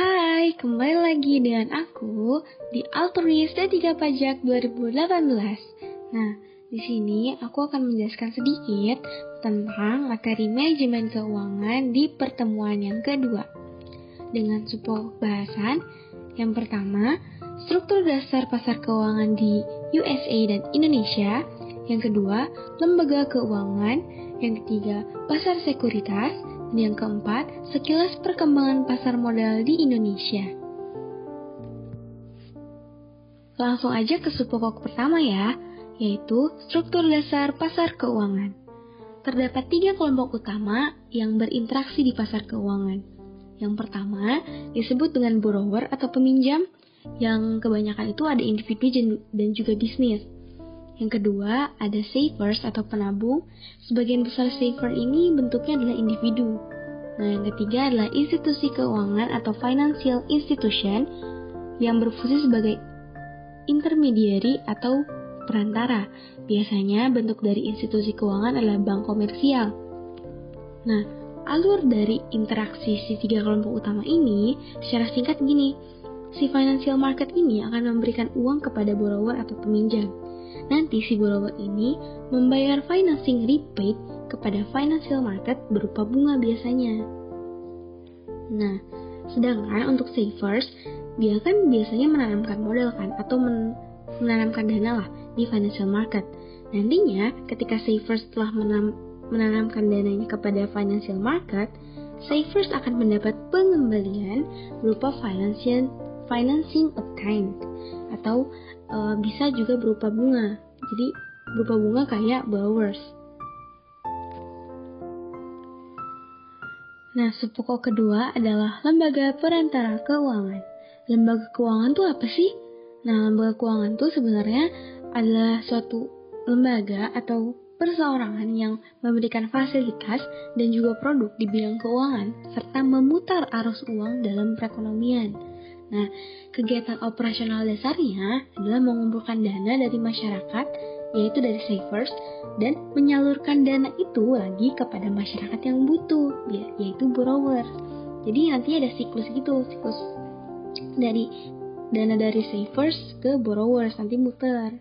Hai, kembali lagi dengan aku di Altruis D3 Pajak 2018. Nah, di sini aku akan menjelaskan sedikit tentang materi manajemen keuangan di pertemuan yang kedua. Dengan sebuah bahasan, yang pertama, struktur dasar pasar keuangan di USA dan Indonesia. Yang kedua, lembaga keuangan. Yang ketiga, pasar sekuritas. Yang keempat, sekilas perkembangan pasar modal di Indonesia. Langsung aja ke subpokok pertama ya, yaitu struktur dasar pasar keuangan. Terdapat tiga kelompok utama yang berinteraksi di pasar keuangan. Yang pertama disebut dengan borrower atau peminjam, yang kebanyakan itu ada individu dan juga bisnis. Yang kedua, ada savers atau penabung. Sebagian besar saver ini bentuknya adalah individu. Nah, yang ketiga adalah institusi keuangan atau financial institution yang berfungsi sebagai intermediary atau perantara. Biasanya bentuk dari institusi keuangan adalah bank komersial. Nah, alur dari interaksi si tiga kelompok utama ini secara singkat gini. Si financial market ini akan memberikan uang kepada borrower atau peminjam. Nanti si borrower ini membayar financing rebate kepada financial market berupa bunga biasanya. Nah, sedangkan untuk savers, dia kan biasanya menanamkan modal kan atau men menanamkan dana lah di financial market. Nantinya ketika savers telah menanam, menanamkan dananya kepada financial market, savers akan mendapat pengembalian berupa financial financing kind atau e, bisa juga berupa bunga. Jadi berupa bunga kayak borrowers. Nah, subpokok kedua adalah lembaga perantara keuangan. Lembaga keuangan itu apa sih? Nah, lembaga keuangan itu sebenarnya adalah suatu lembaga atau perseorangan yang memberikan fasilitas dan juga produk di bidang keuangan serta memutar arus uang dalam perekonomian. Nah, kegiatan operasional dasarnya adalah mengumpulkan dana dari masyarakat, yaitu dari savers, dan menyalurkan dana itu lagi kepada masyarakat yang butuh, yaitu borrowers. Jadi nanti ada siklus gitu, siklus dari dana dari savers ke borrowers nanti muter.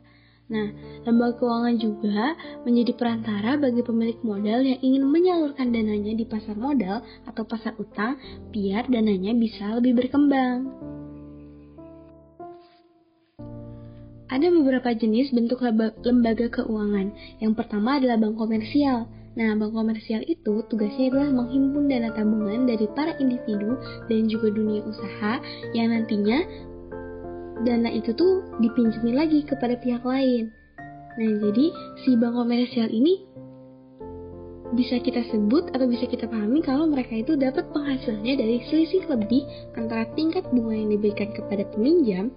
Nah, lembaga keuangan juga menjadi perantara bagi pemilik modal yang ingin menyalurkan dananya di pasar modal atau pasar utang biar dananya bisa lebih berkembang. Ada beberapa jenis bentuk lembaga keuangan. Yang pertama adalah bank komersial. Nah, bank komersial itu tugasnya adalah menghimpun dana tabungan dari para individu dan juga dunia usaha yang nantinya dana itu tuh dipinjemin lagi kepada pihak lain. Nah, jadi si bank komersial ini bisa kita sebut atau bisa kita pahami kalau mereka itu dapat penghasilannya dari selisih lebih antara tingkat bunga yang diberikan kepada peminjam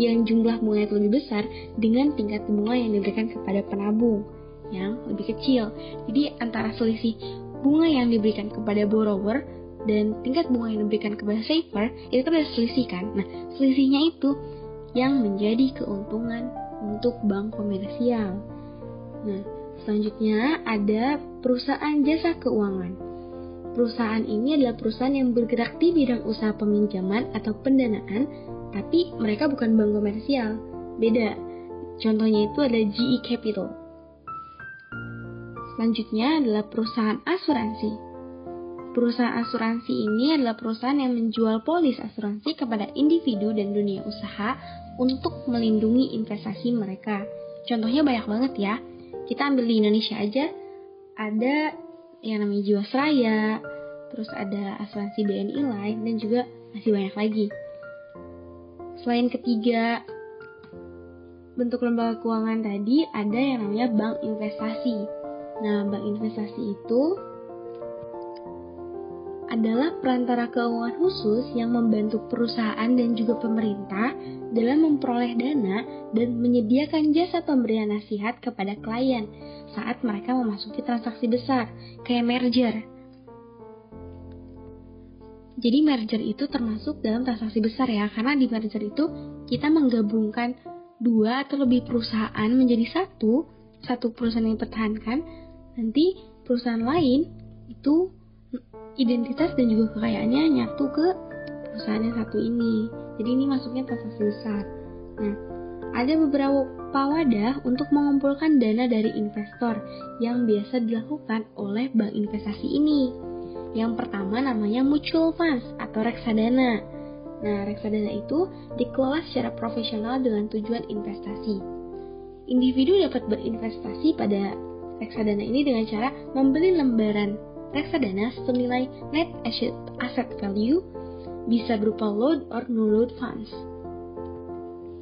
yang jumlah bunganya lebih besar dengan tingkat bunga yang diberikan kepada penabung yang lebih kecil. Jadi antara selisih bunga yang diberikan kepada borrower dan tingkat bunga yang diberikan kepada saver itu kan ada selisih kan. Nah, selisihnya itu yang menjadi keuntungan untuk bank komersial. Nah, selanjutnya ada perusahaan jasa keuangan. Perusahaan ini adalah perusahaan yang bergerak di bidang usaha peminjaman atau pendanaan, tapi mereka bukan bank komersial. Beda. Contohnya itu ada GE Capital. Selanjutnya adalah perusahaan asuransi. Perusahaan asuransi ini adalah perusahaan yang menjual polis asuransi kepada individu dan dunia usaha untuk melindungi investasi mereka. Contohnya banyak banget ya. Kita ambil di Indonesia aja, ada yang namanya Jiwasraya, terus ada asuransi BNI lain dan juga masih banyak lagi. Selain ketiga bentuk lembaga keuangan tadi ada yang namanya bank investasi. Nah, bank investasi itu adalah perantara keuangan khusus yang membantu perusahaan dan juga pemerintah dalam memperoleh dana dan menyediakan jasa pemberian nasihat kepada klien saat mereka memasuki transaksi besar, kayak merger. Jadi merger itu termasuk dalam transaksi besar ya, karena di merger itu kita menggabungkan dua atau lebih perusahaan menjadi satu, satu perusahaan yang dipertahankan, nanti perusahaan lain itu identitas dan juga kekayaannya nyatu ke perusahaan yang satu ini. Jadi ini masuknya transaksi besar. Nah, ada beberapa wadah untuk mengumpulkan dana dari investor yang biasa dilakukan oleh bank investasi ini. Yang pertama namanya mutual funds atau reksadana. Nah, reksadana itu dikelola secara profesional dengan tujuan investasi. Individu dapat berinvestasi pada reksadana ini dengan cara membeli lembaran reksadana senilai net asset value bisa berupa load or no load funds.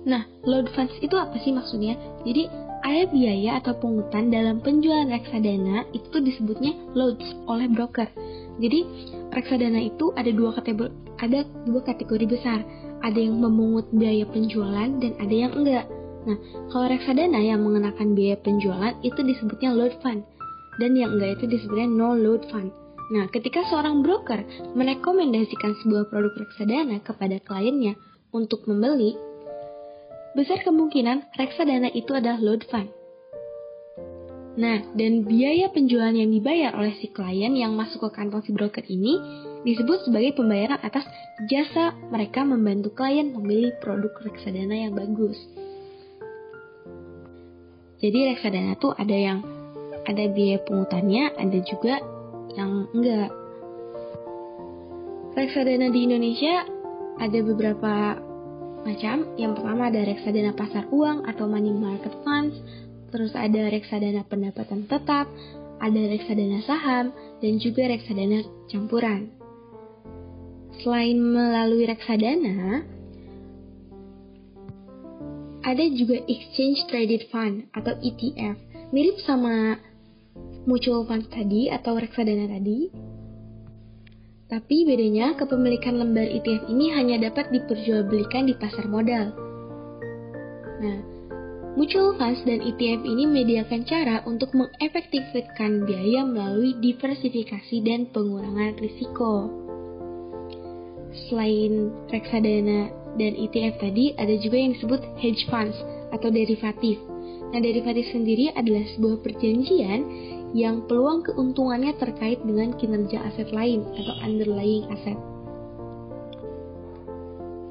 Nah, load funds itu apa sih maksudnya? Jadi, ada biaya atau pungutan dalam penjualan reksadana itu disebutnya loads oleh broker. Jadi, reksadana itu ada dua kategori ada dua kategori besar. Ada yang memungut biaya penjualan dan ada yang enggak. Nah, kalau reksadana yang mengenakan biaya penjualan itu disebutnya load fund dan yang enggak itu disebutnya no load fund. Nah, ketika seorang broker merekomendasikan sebuah produk reksadana kepada kliennya untuk membeli, besar kemungkinan reksadana itu adalah load fund. Nah, dan biaya penjualan yang dibayar oleh si klien yang masuk ke kantong si broker ini disebut sebagai pembayaran atas jasa mereka membantu klien memilih produk reksadana yang bagus. Jadi reksadana tuh ada yang ada biaya pungutannya, ada juga yang enggak. Reksadana di Indonesia ada beberapa macam. Yang pertama ada reksadana pasar uang atau money market funds, terus ada reksadana pendapatan tetap, ada reksadana saham, dan juga reksadana campuran. Selain melalui reksadana, ada juga exchange traded fund atau ETF, mirip sama mutual funds tadi atau reksadana tadi. Tapi bedanya kepemilikan lembar ETF ini hanya dapat diperjualbelikan di pasar modal. Nah, mutual funds dan ETF ini mediakan cara untuk mengefektifkan biaya melalui diversifikasi dan pengurangan risiko. Selain reksadana dan ETF tadi, ada juga yang disebut hedge funds atau derivatif. Nah, derivatif sendiri adalah sebuah perjanjian yang peluang keuntungannya terkait dengan kinerja aset lain atau underlying aset.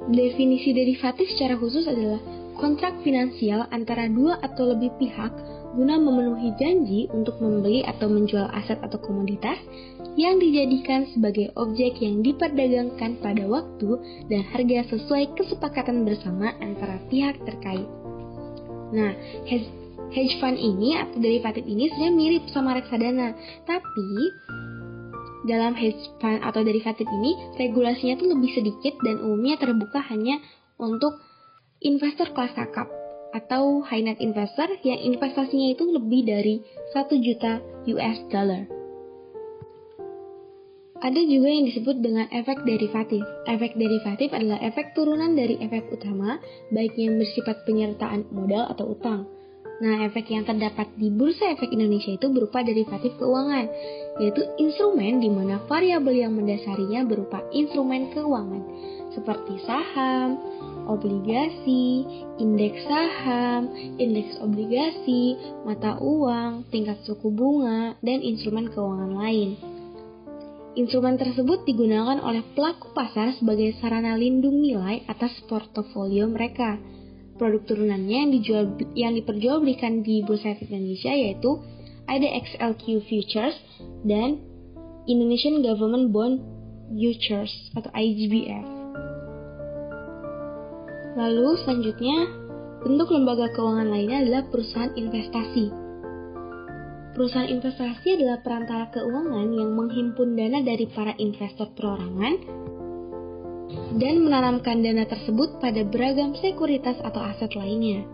Definisi derivatif secara khusus adalah kontrak finansial antara dua atau lebih pihak guna memenuhi janji untuk membeli atau menjual aset atau komoditas yang dijadikan sebagai objek yang diperdagangkan pada waktu dan harga sesuai kesepakatan bersama antara pihak terkait. Nah, hedge fund ini atau derivatif ini sebenarnya mirip sama reksadana, tapi dalam hedge fund atau derivatif ini regulasinya tuh lebih sedikit dan umumnya terbuka hanya untuk investor kelas kakap atau high net investor yang investasinya itu lebih dari 1 juta US dollar. Ada juga yang disebut dengan efek derivatif. Efek derivatif adalah efek turunan dari efek utama, baik yang bersifat penyertaan modal atau utang. Nah, efek yang terdapat di Bursa Efek Indonesia itu berupa derivatif keuangan, yaitu instrumen di mana variabel yang mendasarinya berupa instrumen keuangan, seperti saham, obligasi, indeks saham, indeks obligasi, mata uang, tingkat suku bunga, dan instrumen keuangan lain. Instrumen tersebut digunakan oleh pelaku pasar sebagai sarana lindung nilai atas portofolio mereka produk turunannya yang dijual yang diperjualbelikan di Bursa Efek Indonesia yaitu IDXLQ Futures dan Indonesian Government Bond Futures atau IGBF. Lalu selanjutnya, bentuk lembaga keuangan lainnya adalah perusahaan investasi. Perusahaan investasi adalah perantara keuangan yang menghimpun dana dari para investor perorangan dan menanamkan dana tersebut pada beragam sekuritas atau aset lainnya.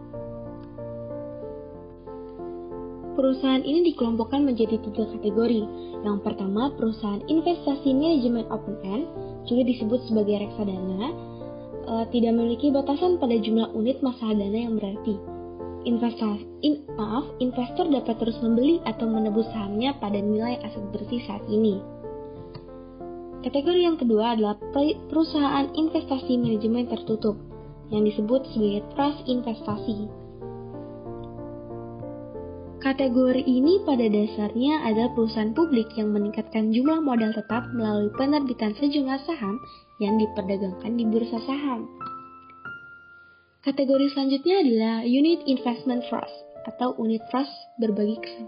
Perusahaan ini dikelompokkan menjadi tiga kategori. Yang pertama, perusahaan investasi manajemen open end, juga disebut sebagai reksadana, e, tidak memiliki batasan pada jumlah unit masa dana yang berarti. Investasi, in, maaf, investor dapat terus membeli atau menebus sahamnya pada nilai aset bersih saat ini. Kategori yang kedua adalah perusahaan investasi manajemen tertutup yang disebut sebagai trust investasi. Kategori ini pada dasarnya adalah perusahaan publik yang meningkatkan jumlah modal tetap melalui penerbitan sejumlah saham yang diperdagangkan di bursa saham. Kategori selanjutnya adalah Unit Investment Trust atau unit trust berbagi kesan.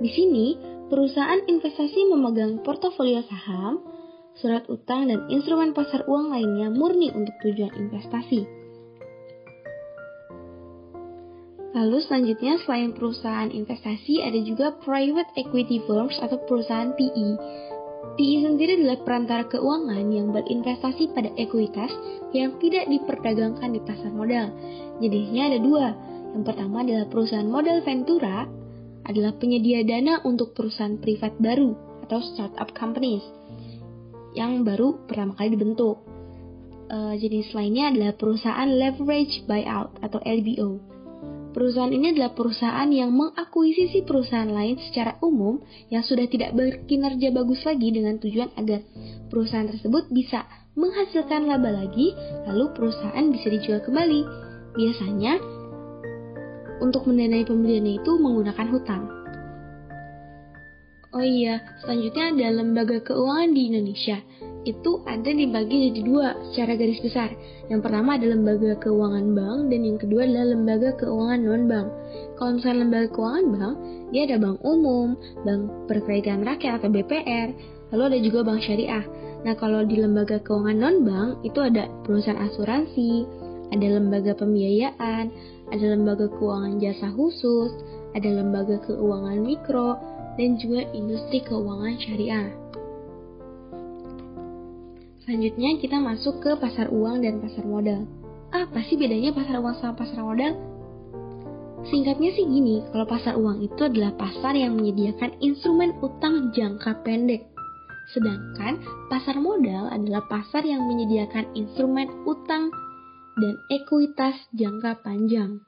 Di sini, perusahaan investasi memegang portofolio saham, surat utang, dan instrumen pasar uang lainnya murni untuk tujuan investasi. Lalu selanjutnya selain perusahaan investasi ada juga private equity firms atau perusahaan PE. PE sendiri adalah perantara keuangan yang berinvestasi pada ekuitas yang tidak diperdagangkan di pasar modal. Jenisnya ada dua. Yang pertama adalah perusahaan modal Ventura, adalah penyedia dana untuk perusahaan privat baru atau startup companies yang baru pertama kali dibentuk. Uh, jenis lainnya adalah perusahaan leverage buyout atau LBO. Perusahaan ini adalah perusahaan yang mengakuisisi perusahaan lain secara umum yang sudah tidak berkinerja bagus lagi dengan tujuan agar perusahaan tersebut bisa menghasilkan laba lagi, lalu perusahaan bisa dijual kembali. Biasanya, untuk mendanai pembeliannya itu menggunakan hutang. Oh iya, selanjutnya ada lembaga keuangan di Indonesia itu ada dibagi jadi dua secara garis besar. Yang pertama ada lembaga keuangan bank dan yang kedua adalah lembaga keuangan non bank. Kalau misalnya lembaga keuangan bank, dia ada bank umum, bank perkreditan rakyat atau BPR, lalu ada juga bank syariah. Nah kalau di lembaga keuangan non bank itu ada perusahaan asuransi, ada lembaga pembiayaan, ada lembaga keuangan jasa khusus, ada lembaga keuangan mikro, dan juga industri keuangan syariah. Selanjutnya kita masuk ke pasar uang dan pasar modal. Apa sih bedanya pasar uang sama pasar modal? Singkatnya sih gini, kalau pasar uang itu adalah pasar yang menyediakan instrumen utang jangka pendek. Sedangkan pasar modal adalah pasar yang menyediakan instrumen utang dan ekuitas jangka panjang.